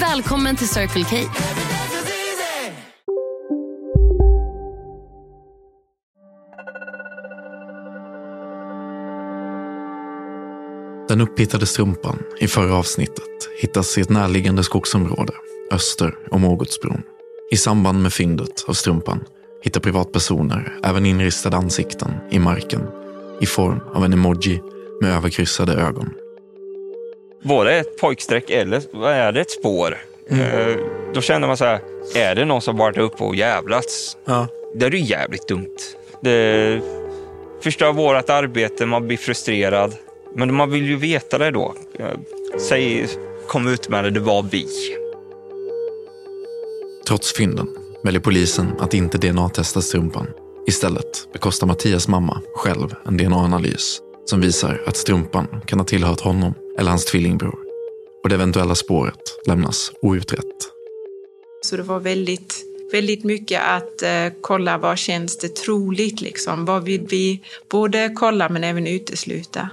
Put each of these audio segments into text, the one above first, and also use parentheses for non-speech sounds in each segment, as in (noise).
Välkommen till Circle K. Den upphittade strumpan i förra avsnittet hittas i ett närliggande skogsområde öster om Ågotsbron. I samband med fyndet av strumpan hittar privatpersoner även inristade ansikten i marken i form av en emoji med överkryssade ögon. Var det ett pojkstreck eller vad är det ett spår? Eh, då känner man så här, är det någon som varit uppe och jävlats? Ja. Det är ju jävligt dumt. Det förstör vårt arbete, man blir frustrerad. Men man vill ju veta det då. Eh, Säg, kom ut med det, det var vi. Trots fynden väljer polisen att inte DNA-testa strumpan. Istället bekostar Mattias mamma själv en DNA-analys som visar att strumpan kan ha tillhört honom eller hans tvillingbror. Och det eventuella spåret lämnas outrett. Så det var väldigt, väldigt mycket att eh, kolla vad känns det troligt liksom. Vad vill vi både kolla men även utesluta.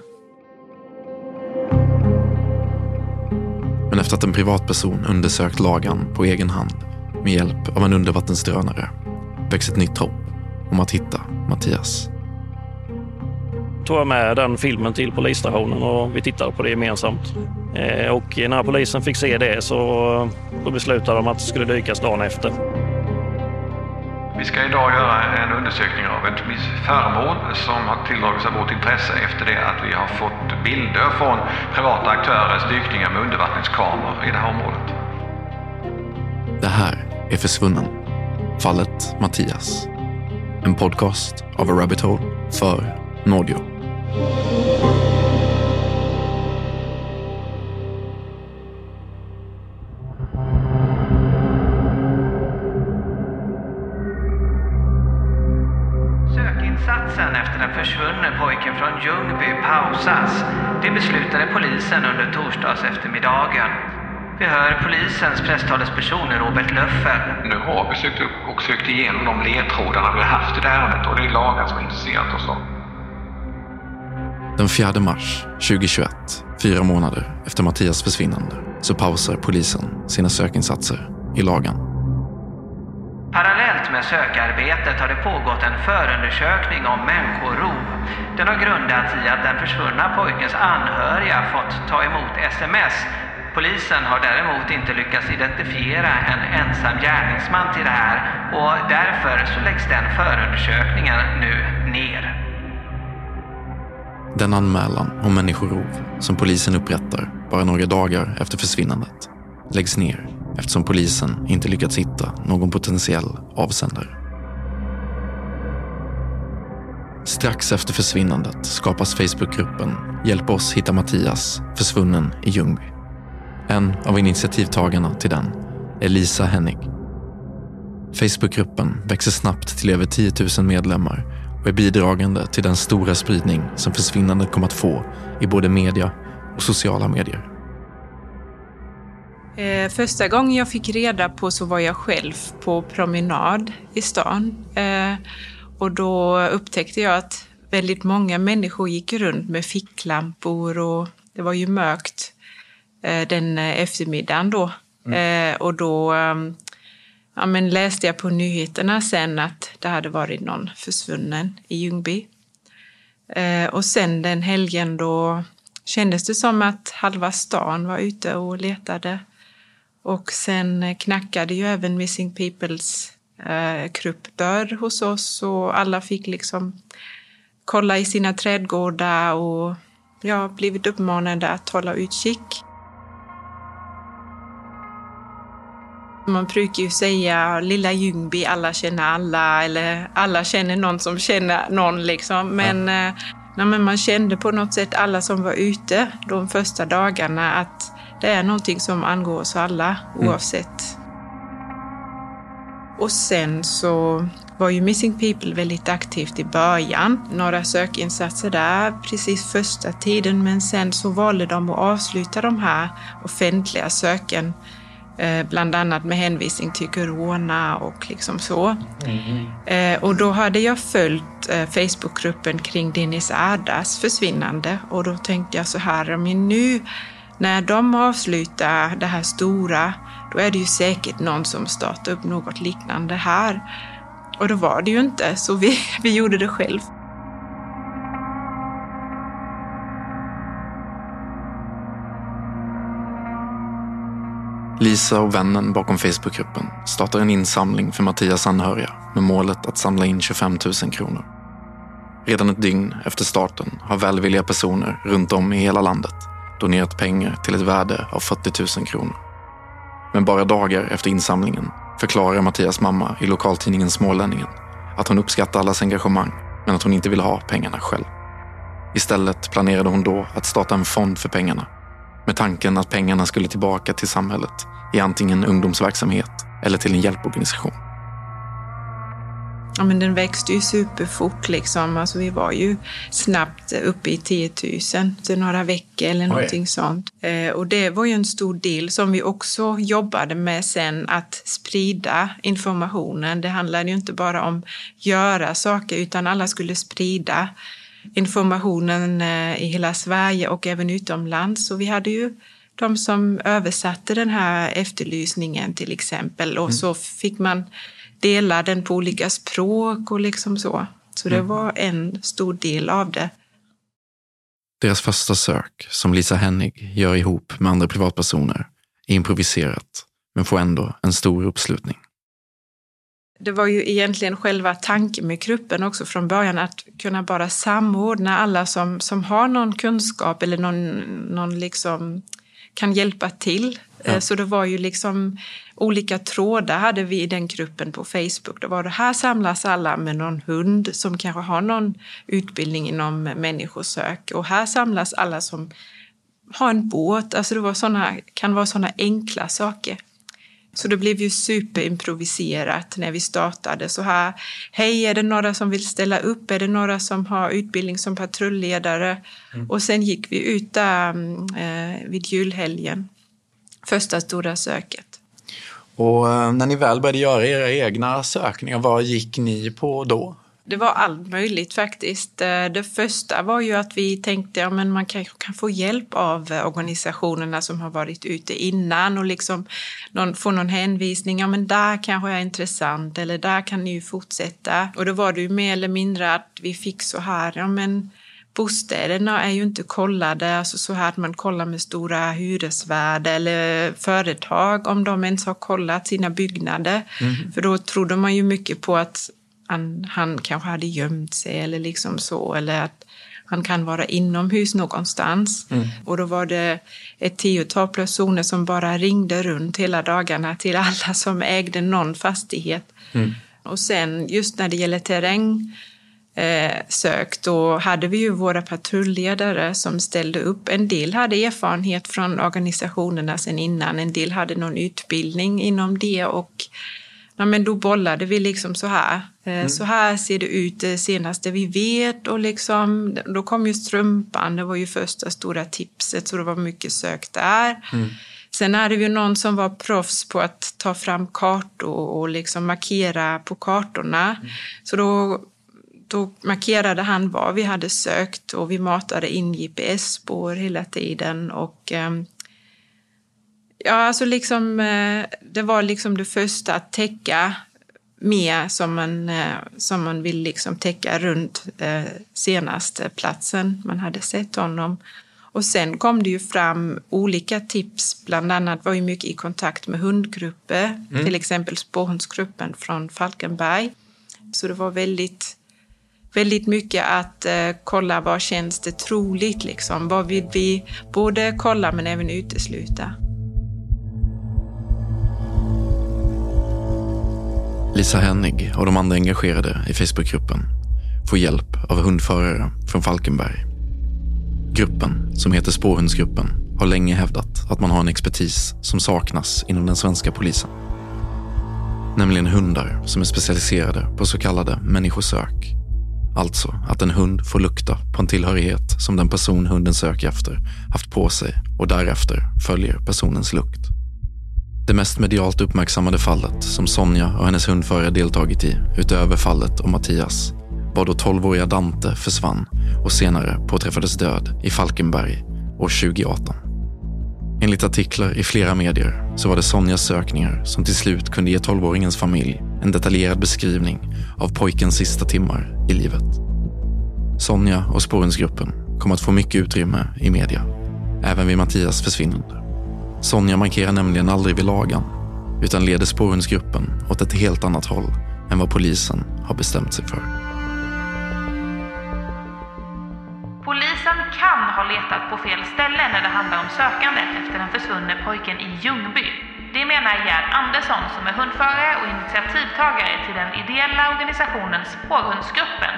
Men efter att en privatperson undersökt lagan på egen hand med hjälp av en undervattensdrönare väcks ett nytt hopp om att hitta Mattias. Tog jag med den filmen till polisstationen och vi tittade på det gemensamt. Eh, Och när polisen fick se det så då beslutade de att det skulle dykas dagen efter. Vi ska idag göra en undersökning av ett föremål som har tilldragit sig vårt intresse efter det att vi har fått bilder från privata aktörers dykningar med undervattenskameror i det här området. Det här är Försvunnen. Fallet Mattias. En podcast av A Rabbit Hole för Nordio. Sökinsatsen efter den försvunne pojken från Ljungby pausas. Det beslutade polisen under torsdags eftermiddagen. Vi hör polisens presstalesperson Robert Löffel. Nu har vi sökt upp och sökt igenom de ledtrådarna vi har haft i det här ärendet och det är lagen som har intresserat oss. av. Den 4 mars 2021, fyra månader efter Mattias försvinnande, så pausar polisen sina sökinsatser i lagan. Parallellt med sökarbetet har det pågått en förundersökning om människorov. Den har grundats i att den försvunna pojkens anhöriga fått ta emot sms. Polisen har däremot inte lyckats identifiera en ensam gärningsman till det här och därför så läggs den förundersökningen nu ner. Den anmälan om människorov som polisen upprättar bara några dagar efter försvinnandet läggs ner eftersom polisen inte lyckats hitta någon potentiell avsändare. Strax efter försvinnandet skapas Facebookgruppen Hjälp oss hitta Mattias försvunnen i Ljungby. En av initiativtagarna till den är Lisa Hennig. Facebookgruppen växer snabbt till över 10 000 medlemmar och är bidragande till den stora spridning som försvinnandet kommer att få i både media och sociala medier. Eh, första gången jag fick reda på så var jag själv på promenad i stan. Eh, och då upptäckte jag att väldigt många människor gick runt med ficklampor och det var ju mörkt eh, den eftermiddagen då. Eh, och då eh, ja, men läste jag på nyheterna sen att det hade varit någon försvunnen i Ljungby. Eh, och sen den helgen då kändes det som att halva stan var ute och letade. Och sen knackade ju även Missing Peoples eh, grupp dörr hos oss och alla fick liksom kolla i sina trädgårdar och ja, blivit uppmanade att hålla utkik. Man brukar ju säga lilla Ljungby, alla känner alla eller alla känner någon som känner någon liksom. Men, ja. eh, nej, men man kände på något sätt alla som var ute de första dagarna att det är någonting som angår oss alla mm. oavsett. Mm. Och sen så var ju Missing People väldigt aktivt i början. Några sökinsatser där precis första tiden men sen så valde de att avsluta de här offentliga söken bland annat med hänvisning till corona och liksom så. Mm. och då hade jag följt eh, Facebookgruppen kring Dennis Ardas försvinnande och då tänkte jag så här, men nu när de avslutar det här stora, då är det ju säkert någon som startar upp något liknande här. Och då var det ju inte, så vi, (laughs) vi gjorde det själv. Lisa och vännen bakom Facebookgruppen startar en insamling för Mattias anhöriga med målet att samla in 25 000 kronor. Redan ett dygn efter starten har välvilliga personer runt om i hela landet donerat pengar till ett värde av 40 000 kronor. Men bara dagar efter insamlingen förklarar Mattias mamma i lokaltidningen Smålänningen att hon uppskattar allas engagemang men att hon inte vill ha pengarna själv. Istället planerade hon då att starta en fond för pengarna med tanken att pengarna skulle tillbaka till samhället i antingen ungdomsverksamhet eller till en hjälporganisation. Ja, men den växte ju superfort. Liksom. Alltså, vi var ju snabbt uppe i 10 000 till några veckor eller någonting Oj. sånt. Eh, och det var ju en stor del som vi också jobbade med sen, att sprida informationen. Det handlade ju inte bara om göra saker, utan alla skulle sprida informationen eh, i hela Sverige och även utomlands. Så vi hade ju de som översatte den här efterlysningen till exempel och mm. så fick man dela den på olika språk och liksom så. Så det mm. var en stor del av det. Deras första sök, som Lisa Hennig gör ihop med andra privatpersoner, är improviserat men får ändå en stor uppslutning det var ju egentligen själva tanken med gruppen också från början, att kunna bara samordna alla som, som har någon kunskap eller någon, någon liksom kan hjälpa till. Ja. Eh, så det var ju liksom olika trådar hade vi i den gruppen på Facebook. Det var det här samlas alla med någon hund som kanske har någon utbildning inom människosök och här samlas alla som har en båt. Alltså det var såna, kan vara sådana enkla saker. Så det blev ju superimproviserat när vi startade. Så här, hej, är det några som vill ställa upp? Är det några som har utbildning som patrulledare? Mm. Och sen gick vi ut där eh, vid julhelgen, första stora söket. Och eh, när ni väl började göra era egna sökningar, vad gick ni på då? Det var allt möjligt faktiskt. Eh, det första var ju att vi tänkte att ja, man kanske kan få hjälp av organisationerna som har varit ute innan och liksom någon, få någon hänvisning. Ja, men där kanske är intressant eller där kan ni ju fortsätta. Och då var det ju mer eller mindre att vi fick så här, ja men bostäderna är ju inte kollade, alltså så här att man kollar med stora hyresvärdar eller företag om de ens har kollat sina byggnader. Mm. För då trodde man ju mycket på att han, han kanske hade gömt sig eller liksom så. Eller att han kan vara inomhus någonstans. Mm. Och då var det ett tiotal personer som bara ringde runt hela dagarna till alla som ägde någon fastighet. Mm. Och sen just när det gäller terräng eh, sök, då hade vi ju våra patrulledare som ställde upp. En del hade erfarenhet från organisationerna sen innan, en del hade någon utbildning inom det och ja, men då bollade vi liksom så här. Eh, mm. Så här ser det ut det senaste vi vet och liksom, då kom ju strumpan, det var ju första stora tipset så det var mycket sök där. Mm. Sen hade vi någon som var proffs på att ta fram kartor och liksom markera på kartorna. Mm. Så då, då markerade han var vi hade sökt och vi matade in GPS-spår hela tiden och um, Ja, alltså liksom, eh, det var liksom det första att täcka mer som man, eh, som man vill liksom täcka runt eh, senaste platsen man hade sett honom. Och sen kom det ju fram olika tips, bland annat var ju mycket i kontakt med hundgrupper, mm. till exempel spårhundsgruppen från Falkenberg. Så det var väldigt väldigt mycket att eh, kolla vad känns det troligt liksom. Vad vill vi både kolla men även utesluta. Lisa Hennig och de andra engagerade i Facebookgruppen får hjälp av hundförare från Falkenberg. Gruppen, som heter Spårhundsgruppen, har länge hävdat att man har en expertis som saknas inom den svenska polisen. Nämligen hundar som är specialiserade på så kallade människosök. Alltså att en hund får lukta på en tillhörighet som den person hunden söker efter haft på sig och därefter följer personens lukt. Det mest medialt uppmärksammade fallet som Sonja och hennes hundförare deltagit i, utöver fallet om Mattias, var då 12-åriga Dante försvann och senare påträffades död i Falkenberg år 2018. Enligt artiklar i flera medier så var det Sonjas sökningar som till slut kunde ge 12-åringens familj en detaljerad beskrivning av pojkens sista timmar i livet. Sonja och spårensgruppen kom att få mycket utrymme i media, även vid Mattias försvinnande. Sonja markerar nämligen aldrig vid lagan utan leder spårhundsgruppen åt ett helt annat håll än vad polisen har bestämt sig för. Polisen kan ha letat på fel ställe när det handlar om sökandet efter den försvunne pojken i Ljungby. Det menar Gerd Andersson som är hundförare och initiativtagare till den ideella organisationen Spårhundsgruppen.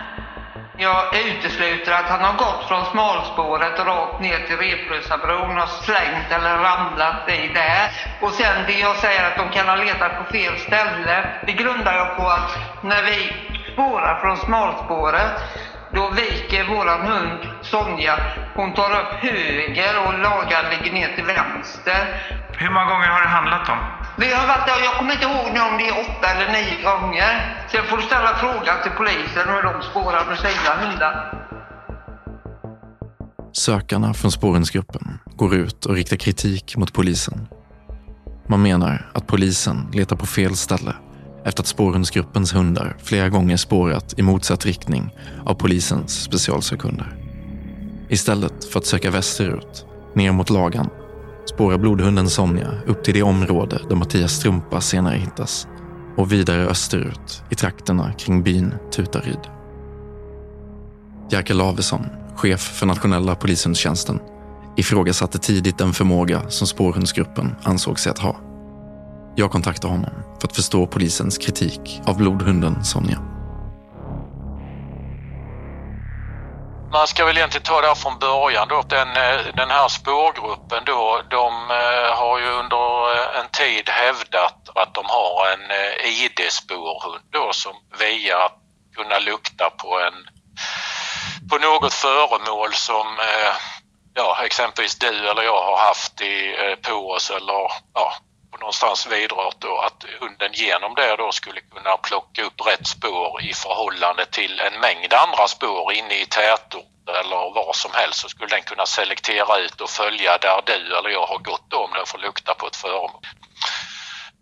Jag utesluter att han har gått från smalspåret och rakt ner till Replussabron och slängt eller ramlat i där. Och sen det jag säger att de kan ha letat på fel ställe, det grundar jag på att när vi spårar från smalspåret då viker våran hund Sonja. Hon tar upp höger och lagan ligger ner till vänster. Hur många gånger har det handlat om? Vi har varit där, jag kommer inte ihåg nu om det är åtta eller nio gånger. Sen får du ställa frågan till polisen hur de spårar med sina hundar. Sökarna från spårningsgruppen går ut och riktar kritik mot polisen. Man menar att polisen letar på fel ställe efter att spårhundsgruppens hundar flera gånger spårat i motsatt riktning av polisens specialsökhundar. Istället för att söka västerut, ner mot lagan, spårar blodhunden Sonja upp till det område där Mattias strumpa senare hittas och vidare österut i trakterna kring byn Tutaryd. Jerker Lavesson, chef för nationella polishundstjänsten, ifrågasatte tidigt den förmåga som spårhundsgruppen ansåg sig att ha. Jag kontaktade honom för att förstå polisens kritik av blodhunden Sonja. Man ska väl egentligen ta det här från början då. Den, eh, den här spårgruppen då, de eh, har ju under eh, en tid hävdat att de har en ID-spårhund då som via att kunna lukta på en på något föremål som ja, exempelvis du eller jag har haft i, på oss eller ja, någonstans vidrört då att hunden genom det då skulle kunna plocka upp rätt spår i förhållande till en mängd andra spår inne i tätort eller var som helst så skulle den kunna selektera ut och följa där du eller jag har gått om den får lukta på ett föremål.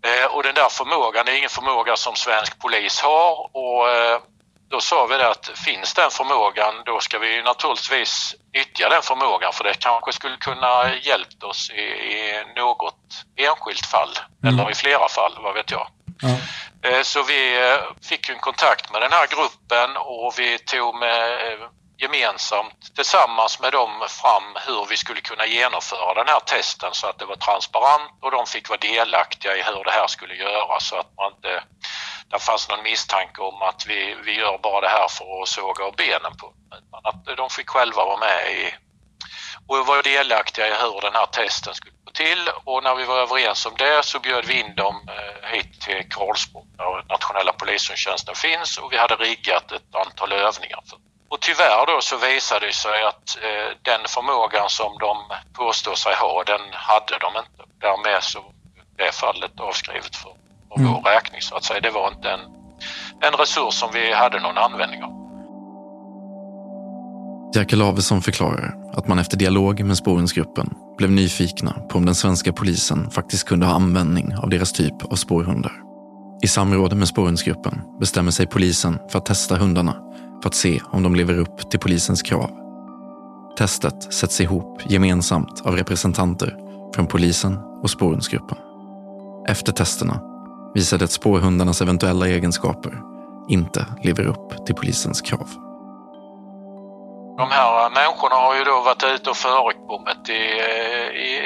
Eh, och den där förmågan är ingen förmåga som svensk polis har och eh, då sa vi det att finns den förmågan då ska vi naturligtvis nyttja den förmågan för det kanske skulle kunna hjälpt oss i, i något enskilt fall mm. eller i flera fall, vad vet jag. Ja. Eh, så vi eh, fick en kontakt med den här gruppen och vi tog med eh, gemensamt tillsammans med dem fram hur vi skulle kunna genomföra den här testen så att det var transparent och de fick vara delaktiga i hur det här skulle göras så att man inte det fanns någon misstanke om att vi, vi gör bara det här för att såga av benen på utan att de fick själva vara med i och vara delaktiga i hur den här testen skulle gå till och när vi var överens om det så bjöd vi in dem eh, hit till Karlsborg där nationella polistjänsten finns och vi hade riggat ett antal övningar. Och tyvärr då så visade det sig att eh, den förmågan som de påstår sig ha den hade de inte. Därmed så är fallet avskrivet för av mm. vår räkning så att säga. Det var inte en, en resurs som vi hade någon användning av. Jerker Lavesson förklarar att man efter dialog med spårhundsgruppen blev nyfikna på om den svenska polisen faktiskt kunde ha användning av deras typ av spårhundar. I samråd med spårhundsgruppen bestämmer sig polisen för att testa hundarna för att se om de lever upp till polisens krav. Testet sätts ihop gemensamt av representanter från polisen och spårhundsgruppen. Efter testerna visade att spårhundarnas eventuella egenskaper inte lever upp till polisens krav. De här människorna har ju då varit ute och förekommit i,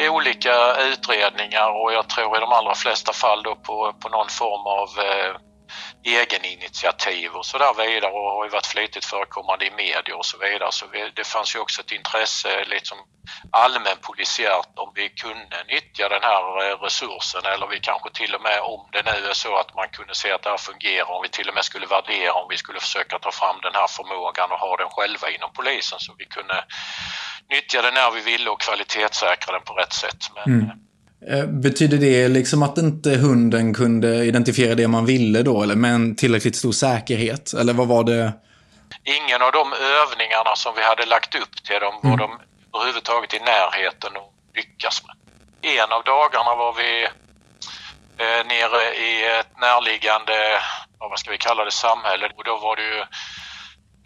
i olika utredningar och jag tror i de allra flesta fall då på, på någon form av eh, egeninitiativ och så där vidare och har ju varit flitigt förekommande i media och så vidare. Så det fanns ju också ett intresse liksom allmän polisiärt om vi kunde nyttja den här eh, resursen eller vi kanske till och med om det nu är så att man kunde se att det här fungerar, om vi till och med skulle värdera om vi skulle försöka ta fram den här förmågan och ha den själva inom polisen så vi kunde nyttja den när vi ville och kvalitetssäkra den på rätt sätt. Men, mm. Eh, betyder det liksom att inte hunden kunde identifiera det man ville då, eller med en tillräckligt stor säkerhet? Eller vad var det? Ingen av de övningarna som vi hade lagt upp till dem var mm. de överhuvudtaget i närheten att lyckas med. En av dagarna var vi eh, nere i ett närliggande, vad ska vi kalla det, samhälle och då var det ju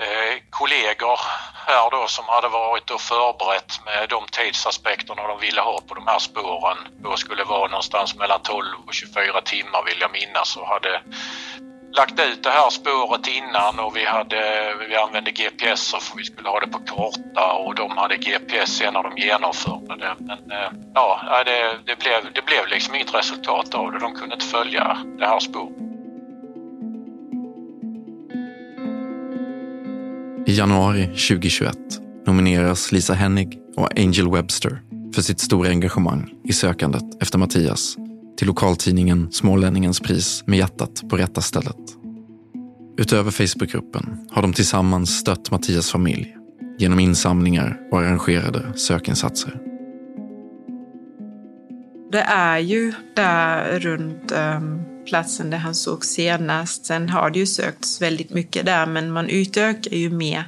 Eh, kollegor här då som hade varit och förberett med de tidsaspekterna de ville ha på de här spåren. Då skulle vara någonstans mellan 12 och 24 timmar vill jag minnas och hade lagt ut det här spåret innan och vi, hade, vi använde GPS för vi skulle ha det på karta och de hade GPS sen när de genomförde det. Men eh, ja, det, det, blev, det blev liksom inget resultat av det. De kunde inte följa det här spåret. I januari 2021 nomineras Lisa Hennig och Angel Webster för sitt stora engagemang i sökandet efter Mattias till lokaltidningen Smålänningens pris med hjärtat på rätta stället. Utöver Facebookgruppen har de tillsammans stött Mattias familj genom insamlingar och arrangerade sökinsatser. Det är ju där runt um platsen där han såg senast. Sen har det ju sökts väldigt mycket där, men man utökar ju mer.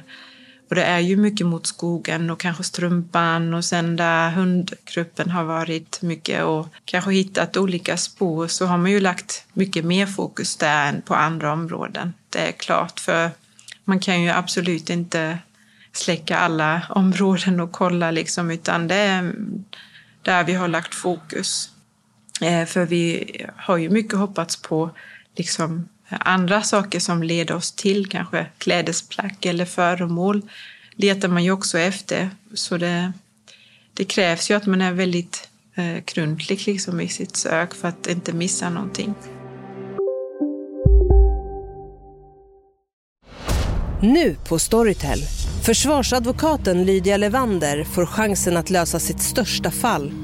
Och det är ju mycket mot skogen och kanske strumpan och sen där hundgruppen har varit mycket och kanske hittat olika spår så har man ju lagt mycket mer fokus där än på andra områden. Det är klart, för man kan ju absolut inte släcka alla (laughs) områden och kolla liksom, utan det är där vi har lagt fokus. Eh, för vi har ju mycket hoppats på liksom andra saker som leder oss till kanske klädesplagg eller föremål letar man ju också efter. Så det, det krävs ju att man är väldigt eh, grundlig liksom i sitt sök för att inte missa någonting. Nu på Storytel. Försvarsadvokaten Lydia Levander får chansen att lösa sitt största fall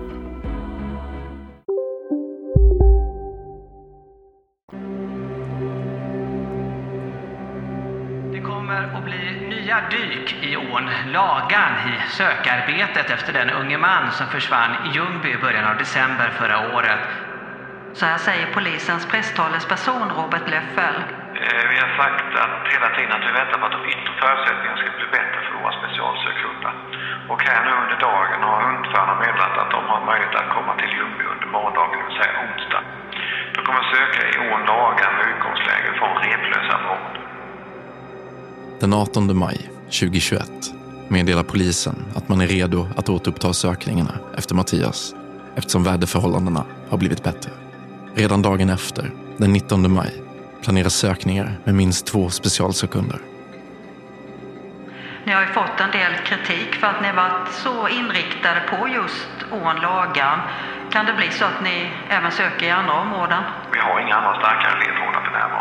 Nya dyk i ån Lagan i sökarbetet efter den unge man som försvann i Ljungby i början av december förra året. Så här säger polisens presstalesperson Robert Löffel. Eh, vi har sagt att hela tiden att vi väntar på att de yttre förutsättningarna ska bli bättre för våra specialsökhundar. Och här nu under dagen har hundförarna meddelat att de har möjlighet att komma till Ljungby under morgondagen, det vill säga onsdag. De kommer söka i ån Lagan med utgångsläge från Replösa brott. Den 18 maj 2021 meddelar polisen att man är redo att återuppta sökningarna efter Mattias eftersom väderförhållandena har blivit bättre. Redan dagen efter, den 19 maj, planeras sökningar med minst två specialsekunder. Ni har ju fått en del kritik för att ni varit så inriktade på just ån Lagan. Kan det bli så att ni även söker i andra områden? Vi har inga andra starkare ledtrådar för närvarande.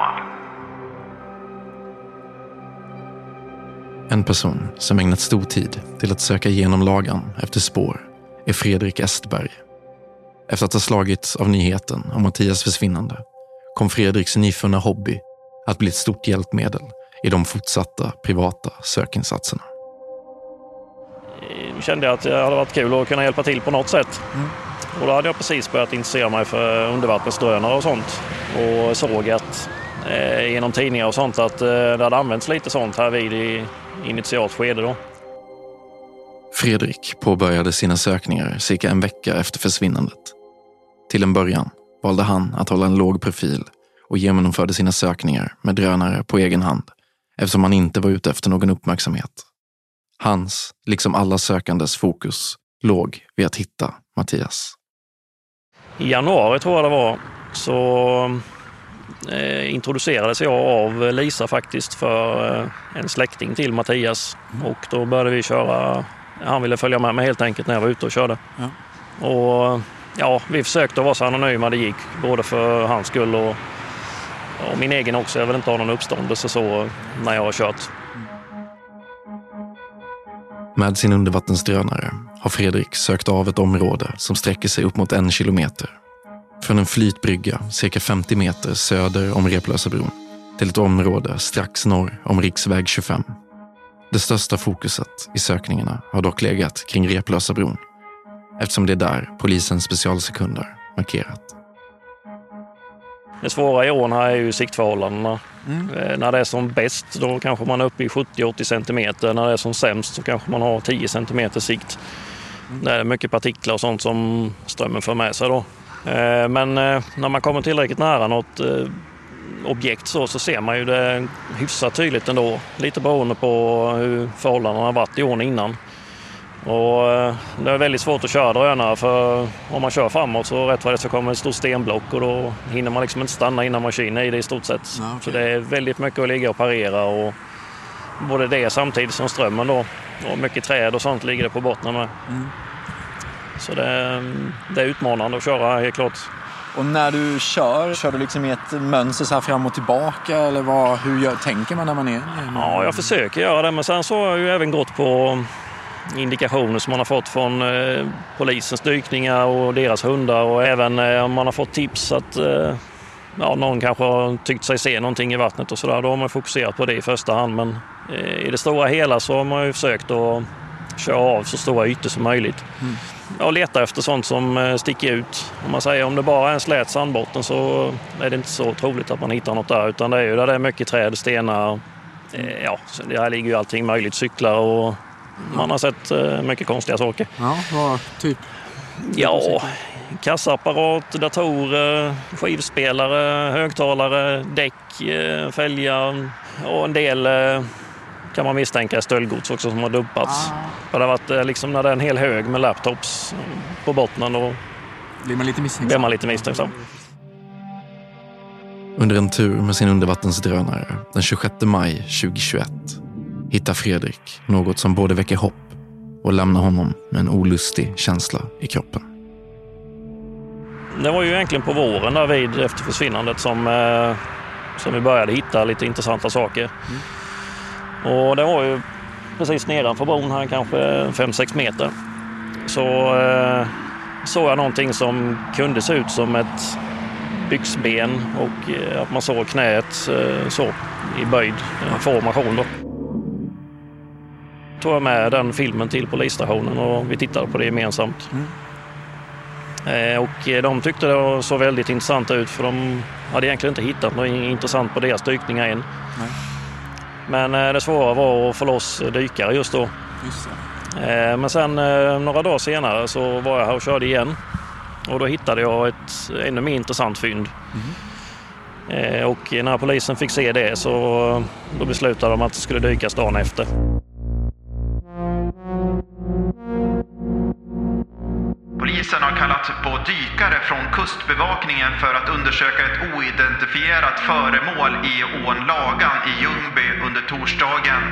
En person som ägnat stor tid till att söka igenom lagan efter spår är Fredrik Estberg. Efter att ha slagits av nyheten om Mattias försvinnande kom Fredriks nyfunna hobby att bli ett stort hjälpmedel i de fortsatta privata sökinsatserna. Eh, jag kände att det hade varit kul att kunna hjälpa till på något sätt. Mm. Och då hade jag precis börjat intressera mig för undervattensdrönare och sånt och såg att eh, genom tidningar och sånt att eh, det hade använts lite sånt här vid i initialt skede. Då. Fredrik påbörjade sina sökningar cirka en vecka efter försvinnandet. Till en början valde han att hålla en låg profil och genomförde sina sökningar med drönare på egen hand eftersom han inte var ute efter någon uppmärksamhet. Hans, liksom alla sökandes fokus, låg vid att hitta Mattias. I januari tror jag det var, så introducerades jag av Lisa faktiskt för eh, en släkting till Mattias. Mm. Och då började vi köra, han ville följa med mig helt enkelt när jag var ute och körde. Ja. Och ja, vi försökte vara så anonyma det gick, både för hans skull och, och min egen också. Jag vill inte ha någon uppståndelse så när jag har kört. Med sin undervattensdrönare har Fredrik sökt av ett område som sträcker sig upp mot en kilometer. Från en flytbrygga cirka 50 meter söder om Replösabron till ett område strax norr om riksväg 25. Det största fokuset i sökningarna har dock legat kring Replösabron eftersom det är där polisens specialsekunder markerat. Det svåra i ån här är ju siktförhållandena. Mm. Eh, när det är som bäst då kanske man är uppe i 70-80 centimeter. När det är som sämst så kanske man har 10 centimeter sikt. Mm. Det är mycket partiklar och sånt som strömmen för med sig då. Eh, men eh, när man kommer tillräckligt nära något objekt så, så ser man ju det hyfsat tydligt ändå. Lite beroende på hur förhållandena har varit i ån innan. Och eh, det är väldigt svårt att köra drönare för om man kör framåt så rätt vad det så kommer ett stort stenblock och då hinner man liksom inte stanna innan maskinen är i det i stort sett. Okay. Så det är väldigt mycket att ligga och parera och både det samtidigt som strömmen då. Och mycket träd och sånt ligger det på botten med. Mm. Så det, det är utmanande att köra helt klart. Och när du kör, kör du liksom i ett mönster så här fram och tillbaka eller vad, hur gör, tänker man när man är? Ja, jag försöker göra det men sen så har jag ju även gått på indikationer som man har fått från eh, polisens dykningar och deras hundar och även eh, om man har fått tips att eh, ja, någon kanske har tyckt sig se någonting i vattnet och sådär. Då har man fokuserat på det i första hand. Men eh, i det stora hela så har man ju försökt att köra av så stora ytor som möjligt. Mm. Och leta efter sånt som eh, sticker ut. Om man säger om det bara är en slät sandbotten så är det inte så troligt att man hittar något där. Utan det är ju där det är mycket träd, stenar. Eh, ja, det här ligger ju allting möjligt. Cyklar och man har sett eh, mycket konstiga saker. Ja, vad typ? Ja, kassaapparat, datorer, skivspelare, högtalare, däck, fälgar och en del kan man misstänka är stöldgods också som har dumpats. Ah. Det har varit liksom när det är en hel hög med laptops på bottnen då blir man lite misstänksam. Blir man lite misstänksam. Under en tur med sin undervattensdrönare den 26 maj 2021 hittar Fredrik något som både väcker hopp och lämnar honom med en olustig känsla i kroppen. Det var ju egentligen på våren där vid efter försvinnandet som, eh, som vi började hitta lite intressanta saker. Mm. Och det var ju precis nedanför bron här, kanske 5-6 meter. Så eh, såg jag någonting som kunde se ut som ett byxben och eh, att man såg knät eh, så i böjd formation. Då tog jag med den filmen till polisstationen och vi tittade på det gemensamt. Mm. Eh, och de tyckte det såg väldigt intressant ut för de hade egentligen inte hittat något intressant på deras dykningar än. Nej. Men eh, det svåra var att få loss dykare just då. Just eh, Men sen några dagar senare så var jag här och körde igen. Och då hittade jag ett ännu mer intressant fynd. Mm. Och när polisen fick se det så då beslutade de att det skulle dykas dagen efter. Polisen har kallat på dykare från Kustbevakningen för att undersöka ett oidentifierat föremål i ån Lagan i Ljungby under torsdagen.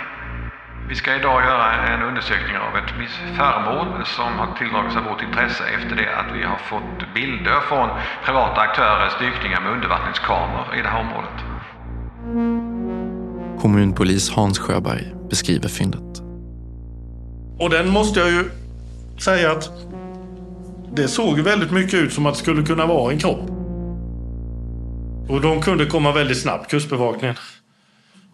Vi ska idag göra en undersökning av ett föremål som har tilldragit sig vårt intresse efter det att vi har fått bilder från privata aktörers dykningar med undervattenskameror i det här området. Kommunpolis Hans Sjöberg beskriver fyndet. Och den måste jag ju säga att det såg väldigt mycket ut som att det skulle kunna vara en kropp. Och de kunde komma väldigt snabbt, kustbevakningen.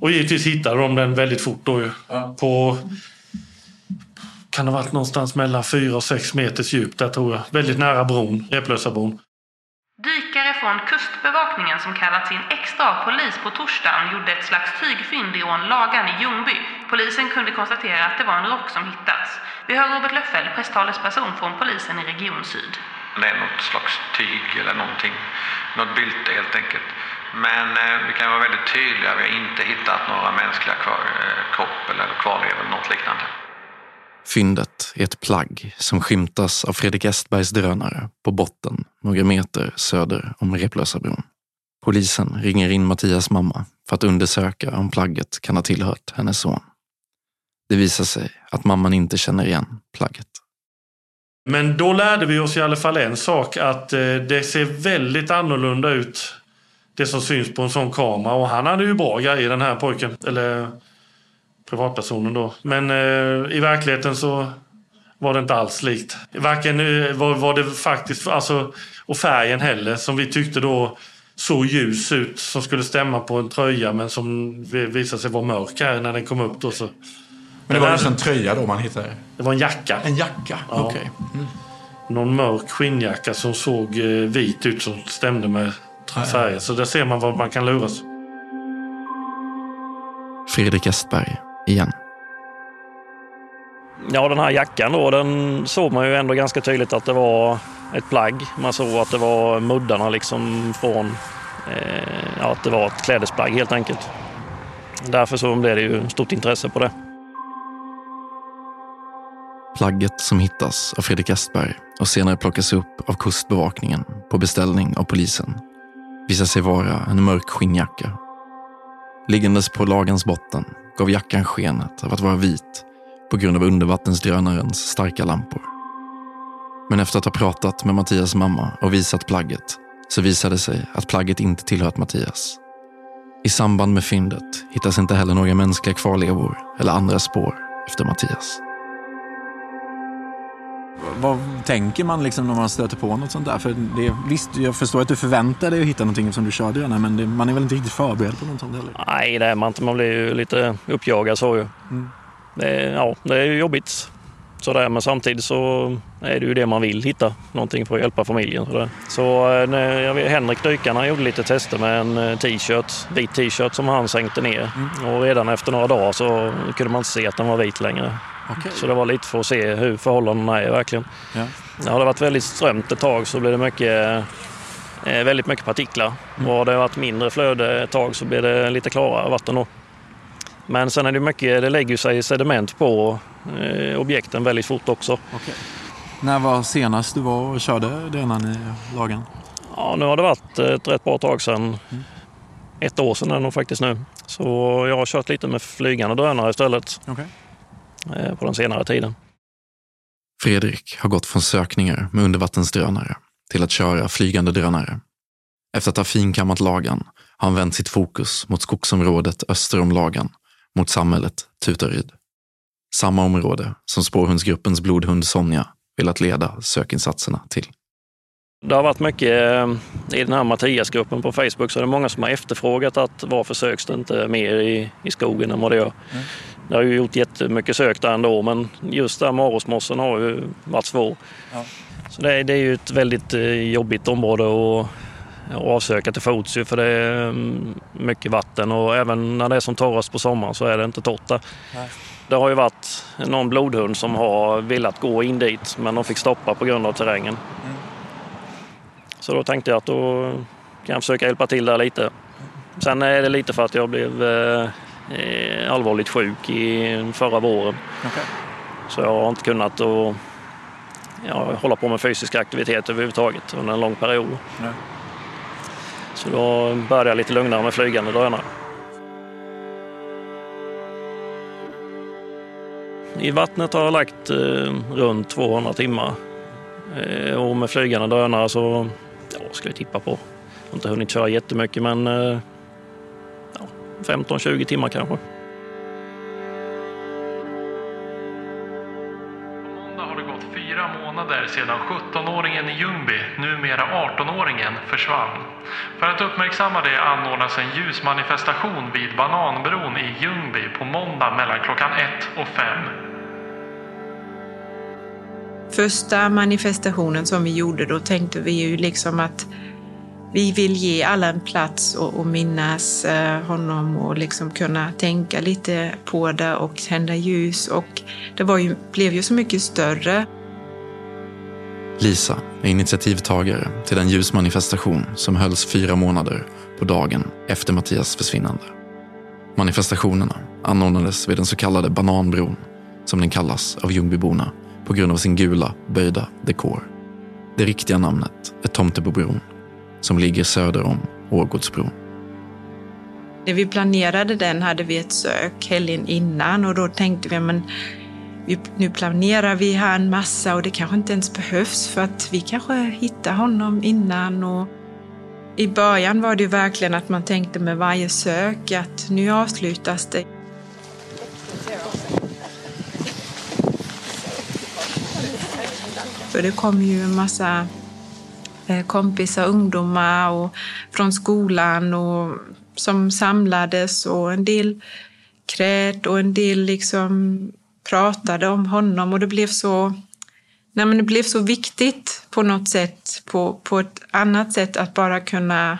Och givetvis hittade de den väldigt fort då ju. Ja. På... Kan det ha varit någonstans mellan 4 och 6 meters djup där tror jag. Väldigt nära bron, Replösabron. Dykare från Kustbevakningen som kallats in extra av polis på torsdagen gjorde ett slags tygfynd i ån Lagan i Ljungby. Polisen kunde konstatera att det var en rock som hittats. Vi hör Robert Löffel, presstalesperson från polisen i Region Syd. Det är något slags tyg eller någonting. Något bylte helt enkelt. Men eh, vi kan vara väldigt tydliga. Vi har inte hittat några mänskliga kvar, eh, kropp eller kvarlevor eller något liknande. Fyndet är ett plagg som skymtas av Fredrik Estbergs drönare på botten några meter söder om Replösabron. Polisen ringer in Mattias mamma för att undersöka om plagget kan ha tillhört hennes son. Det visar sig att mamman inte känner igen plagget. Men då lärde vi oss i alla fall en sak att eh, det ser väldigt annorlunda ut det som syns på en sån kamera och han hade ju bra grejer den här pojken. Eller privatpersonen då. Men eh, i verkligheten så var det inte alls likt. Varken eh, var, var det faktiskt, alltså, och färgen heller som vi tyckte då såg ljus ut som skulle stämma på en tröja men som visade sig vara mörk här när den kom upp då. Så. Men det var just en tröja då man hittade? Det var en jacka. En jacka, ja. okej. Okay. Mm. Någon mörk skinnjacka som såg eh, vit ut som stämde med färgen. Så där ser man vad man kan luras. Fredrik Estberg igen. Ja, den här jackan då, den såg man ju ändå ganska tydligt att det var ett plagg. Man såg att det var muddarna liksom från, eh, ja, att det var ett klädesplagg helt enkelt. Därför så blev det ju stort intresse på det. Plagget som hittas av Fredrik Estberg och senare plockas upp av Kustbevakningen på beställning av polisen visar sig vara en mörk skinnjacka. Liggandes på lagens botten gav jackan skenet av att vara vit på grund av undervattensdrönarens starka lampor. Men efter att ha pratat med Mattias mamma och visat plagget så visade det sig att plagget inte tillhört Mattias. I samband med fyndet hittas inte heller några mänskliga kvarlevor eller andra spår efter Mattias. Vad tänker man liksom när man stöter på något sånt där? För det, visst, jag förstår att du förväntar dig att hitta någonting som du körde redan, men det, man är väl inte riktigt förberedd på något sånt heller? Nej, det är man inte. Man blir ju lite uppjagad så ju. Mm. Det, ja, det är ju jobbigt. Sådär, men samtidigt så är det ju det man vill hitta, någonting för att hjälpa familjen. Sådär. Så eh, när jag vet, Henrik dykarna gjorde lite tester med en eh, t-shirt, vit t-shirt som han sänkte ner. Mm. Och redan efter några dagar så kunde man inte se att den var vit längre. Okay. Så det var lite för att se hur förhållandena är verkligen. Ja. Har det varit väldigt strömt ett tag så blir det mycket, eh, väldigt mycket partiklar. Mm. Och har det varit mindre flöde ett tag så blir det lite klarare vatten då. Men sen är det mycket, det lägger sig sediment på eh, objekten väldigt fort också. Okay. När var senast du var och körde drönaren i lagen? Ja, nu har det varit ett rätt bra tag sedan. Mm. Ett år sedan är det nog faktiskt nu. Så jag har kört lite med flygande drönare istället. Okay. Eh, på den senare tiden. Fredrik har gått från sökningar med undervattensdrönare till att köra flygande drönare. Efter att ha finkammat Lagan har han vänt sitt fokus mot skogsområdet öster om Lagan, mot samhället Tutaryd. Samma område som spårhundsgruppens blodhund Sonja velat leda sökinsatserna till. Det har varit mycket eh, i den här Mattiasgruppen på Facebook så är det många som har efterfrågat att varför söks det inte mer i, i skogen än vad det gör. Mm. Det har ju gjort jättemycket sök där ändå men just där Marosmossen har ju varit svår. Ja. Så det är, det är ju ett väldigt eh, jobbigt område att avsöka till fots för det är mm, mycket vatten och även när det är som torrast på sommaren så är det inte torrt där. Nej. Det har ju varit någon blodhund som har velat gå in dit men de fick stoppa på grund av terrängen. Mm. Så då tänkte jag att då kan jag försöka hjälpa till där lite. Sen är det lite för att jag blev eh, allvarligt sjuk i förra våren. Okay. Så jag har inte kunnat och, ja, hålla på med fysisk aktivitet överhuvudtaget under en lång period. Nej. Så då började jag lite lugnare med flygande drönare. I vattnet har jag lagt eh, runt 200 timmar. Eh, och med flygande drönare så, ja, ska jag tippa på. Jag har inte hunnit köra jättemycket men eh, 15-20 timmar kanske. På måndag har det gått fyra månader sedan 17-åringen i Ljungby, numera 18-åringen, försvann. För att uppmärksamma det anordnas en ljusmanifestation vid Bananbron i Ljungby på måndag mellan klockan 1 och 5. Första manifestationen som vi gjorde, då tänkte vi ju liksom att vi vill ge alla en plats och, och minnas eh, honom och liksom kunna tänka lite på det och tända ljus. Och det var ju, blev ju så mycket större. Lisa är initiativtagare till den ljusmanifestation som hölls fyra månader på dagen efter Mattias försvinnande. Manifestationerna anordnades vid den så kallade Bananbron, som den kallas av Ljungbyborna på grund av sin gula, böjda dekor. Det riktiga namnet är Tomtebobron, som ligger söder om Årgårdsbron. När vi planerade den hade vi ett sök helgen innan och då tänkte vi men nu planerar vi här en massa och det kanske inte ens behövs för att vi kanske hittar honom innan. Och I början var det verkligen att man tänkte med varje sök att nu avslutas det. För det kom ju en massa Eh, kompisar, ungdomar och från skolan och som samlades och en del krät och en del liksom pratade om honom och det blev så Nej, men det blev så viktigt på något sätt, på, på ett annat sätt att bara kunna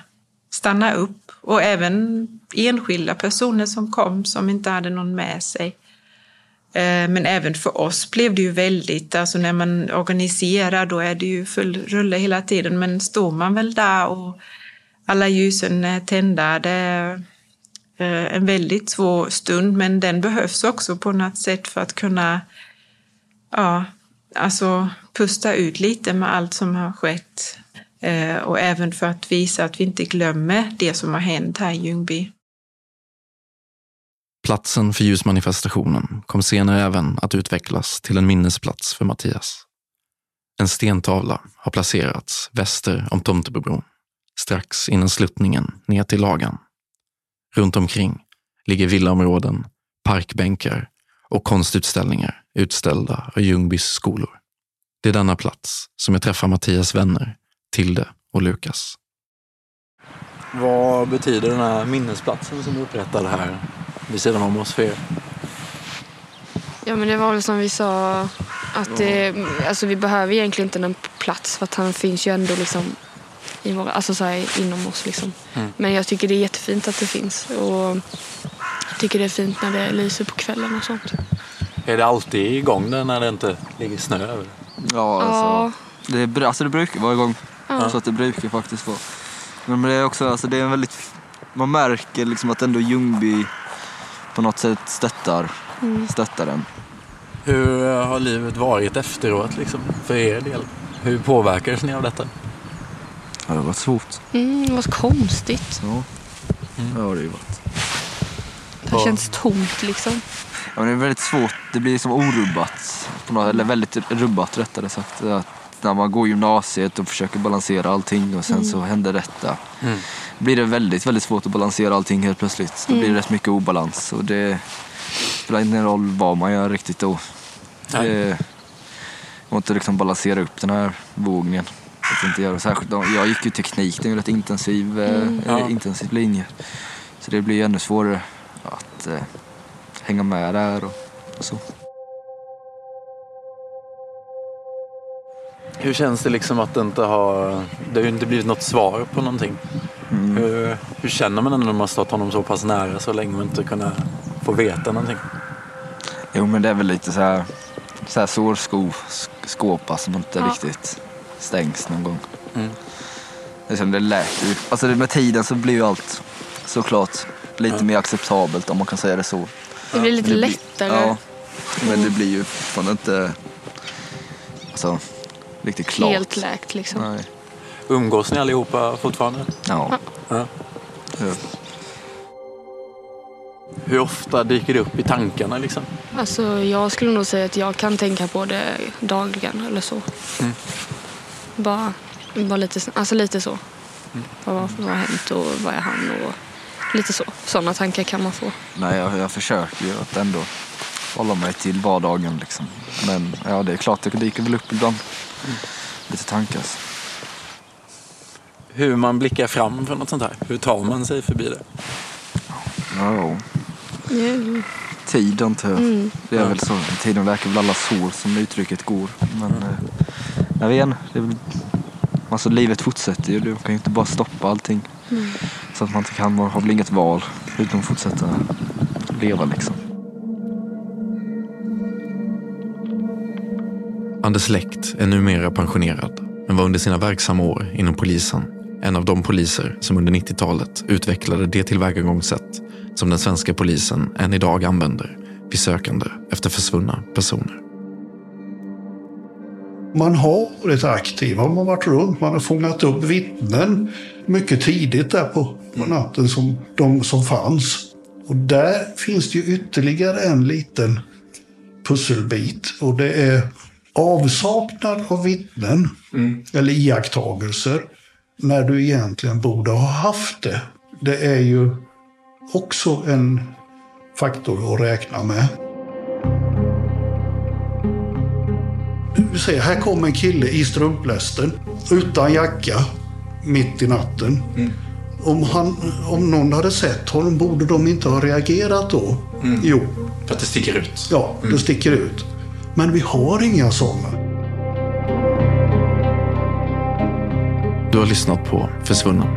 stanna upp. Och även enskilda personer som kom som inte hade någon med sig. Eh, men även för oss blev det ju väldigt, alltså när man organiserar då är det ju full rulle hela tiden. Men står man väl där och alla ljusen är tända, det är eh, en väldigt svår stund. Men den behövs också på något sätt för att kunna ja, alltså pusta ut lite med allt som har skett. Eh, och även för att visa att vi inte glömmer det som har hänt här i Ljungby. Platsen för ljusmanifestationen kom senare även att utvecklas till en minnesplats för Mattias. En stentavla har placerats väster om Tomtebobron, strax innan sluttningen ner till Lagan. Runt omkring ligger villaområden, parkbänkar och konstutställningar utställda av Ljungbys skolor. Det är denna plats som jag träffar Mattias vänner, Tilde och Lukas. Vad betyder den här minnesplatsen som du upprättade här vid sidan om oss för er? Ja men det var väl som vi sa att det, alltså vi behöver egentligen inte en plats för att han finns ju ändå liksom i våra, alltså så här, inom oss liksom. Mm. Men jag tycker det är jättefint att det finns och jag tycker det är fint när det lyser på kvällen och sånt. Är det alltid igång där när det inte ligger snö över? Ja, alltså, Det, är, bra- alltså det brukar vara igång. Ja. Så att det brukar faktiskt vara. Men det är också, alltså det är en väldigt, man märker liksom att ändå Ljungby på något sätt stöttar, Mm. stöttar den. Hur eh, har livet varit efteråt liksom, för er del? Hur påverkades ni av detta? Ja, det har varit svårt. Mm, det var så konstigt. Ja, det har det ju varit. Det har känts tomt liksom. Ja, men det är väldigt svårt, det blir liksom orubbat. På något, eller väldigt rubbat rättare sagt. Att när man går gymnasiet och försöker balansera allting och sen Mm. så händer detta. Mm. Blir det väldigt, väldigt svårt att balansera allting helt plötsligt. Då blir det Mm. rätt mycket obalans och det spelar ingen roll vad man gör riktigt då. Det går inte liksom balansera upp den här vågen. Att inte göra. Särskilt, jag gick ju teknik, det är en rätt intensiv, eh, Mm. eh, Ja. intensiv linje. Så det blir ju ännu svårare att eh, hänga med där och, och så. Hur känns det liksom att det inte har, det har ju inte blivit något svar på någonting? Hur, hur känner man när man har stått honom så pass nära så länge och inte kunnat få veta någonting? Jo men det är väl lite så här, så här sårsko, skåpa som inte Ja. riktigt stängs någon gång. Mm. Det, är som det lät ju, alltså det- med tiden så blir ju allt såklart lite mer acceptabelt om man kan säga det så. Det blir lite Men lättare. Ja, men det blir ju fortfarande inte alltså, riktigt klart. Helt läkt liksom. Nej. Umgås ni allihopa fortfarande? Ja. ja. Hur ofta dyker det upp i tankarna liksom? Alltså jag skulle nog säga att jag kan tänka på det dagligen eller så. Mm. Bara, bara lite, alltså lite så. Mm. Vad, vad har hänt och vad är han och lite så. Sådana tankar kan man få. Nej, jag, jag försöker ju att ändå hålla mig till vardagen liksom. Men ja, det är klart det dyker väl upp ibland. Lite tankas. Hur man blickar fram för något sånt här? Hur tar man sig förbi det? Ja, Mm. tid antar jag. Mm. Det är väl så. Tiden läker väl alla sår som uttrycket går. Men eh, jag vet. Det är väl, alltså, livet fortsätter ju. Du kan ju inte bara stoppa allting. Mm. Så att man inte kan, man har väl inget val utan att fortsätta leva liksom. Anders Läkt är numera pensionerad men var under sina verksamma år inom polisen en av de poliser som under 90-talet utvecklade det tillvägagångssätt som den svenska polisen än idag använder vid sökande efter försvunna personer. Man har varit aktiv, man har varit runt, man har fångat upp vittnen mycket tidigt där på, på natten, som, de som fanns. Och där finns det ju ytterligare en liten pusselbit och det är avsaknad av vittnen eller iakttagelser när du egentligen borde ha haft det. Det är ju också en faktor att räkna med. Ser, här kommer en kille i strumplästen utan jacka mitt i natten. Om, han, om någon hade sett honom borde de inte ha reagerat då? Jo. För att det sticker ut? Ja, det sticker ut. Men vi har inga sådana. Du har lyssnat på Försvunnen,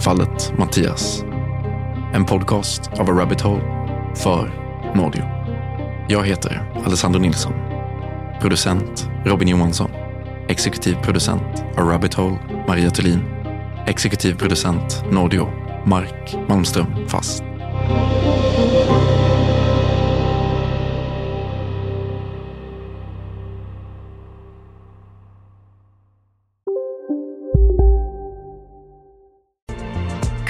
fallet Mattias. En podcast av A Rabbit Hole för Nordio. Jag heter Alessandro Nilsson. Producent Robin Johansson. Exekutiv producent A Rabbit Hole Maria Thulin. Exekutiv producent Nordio Mark Malmström Fast.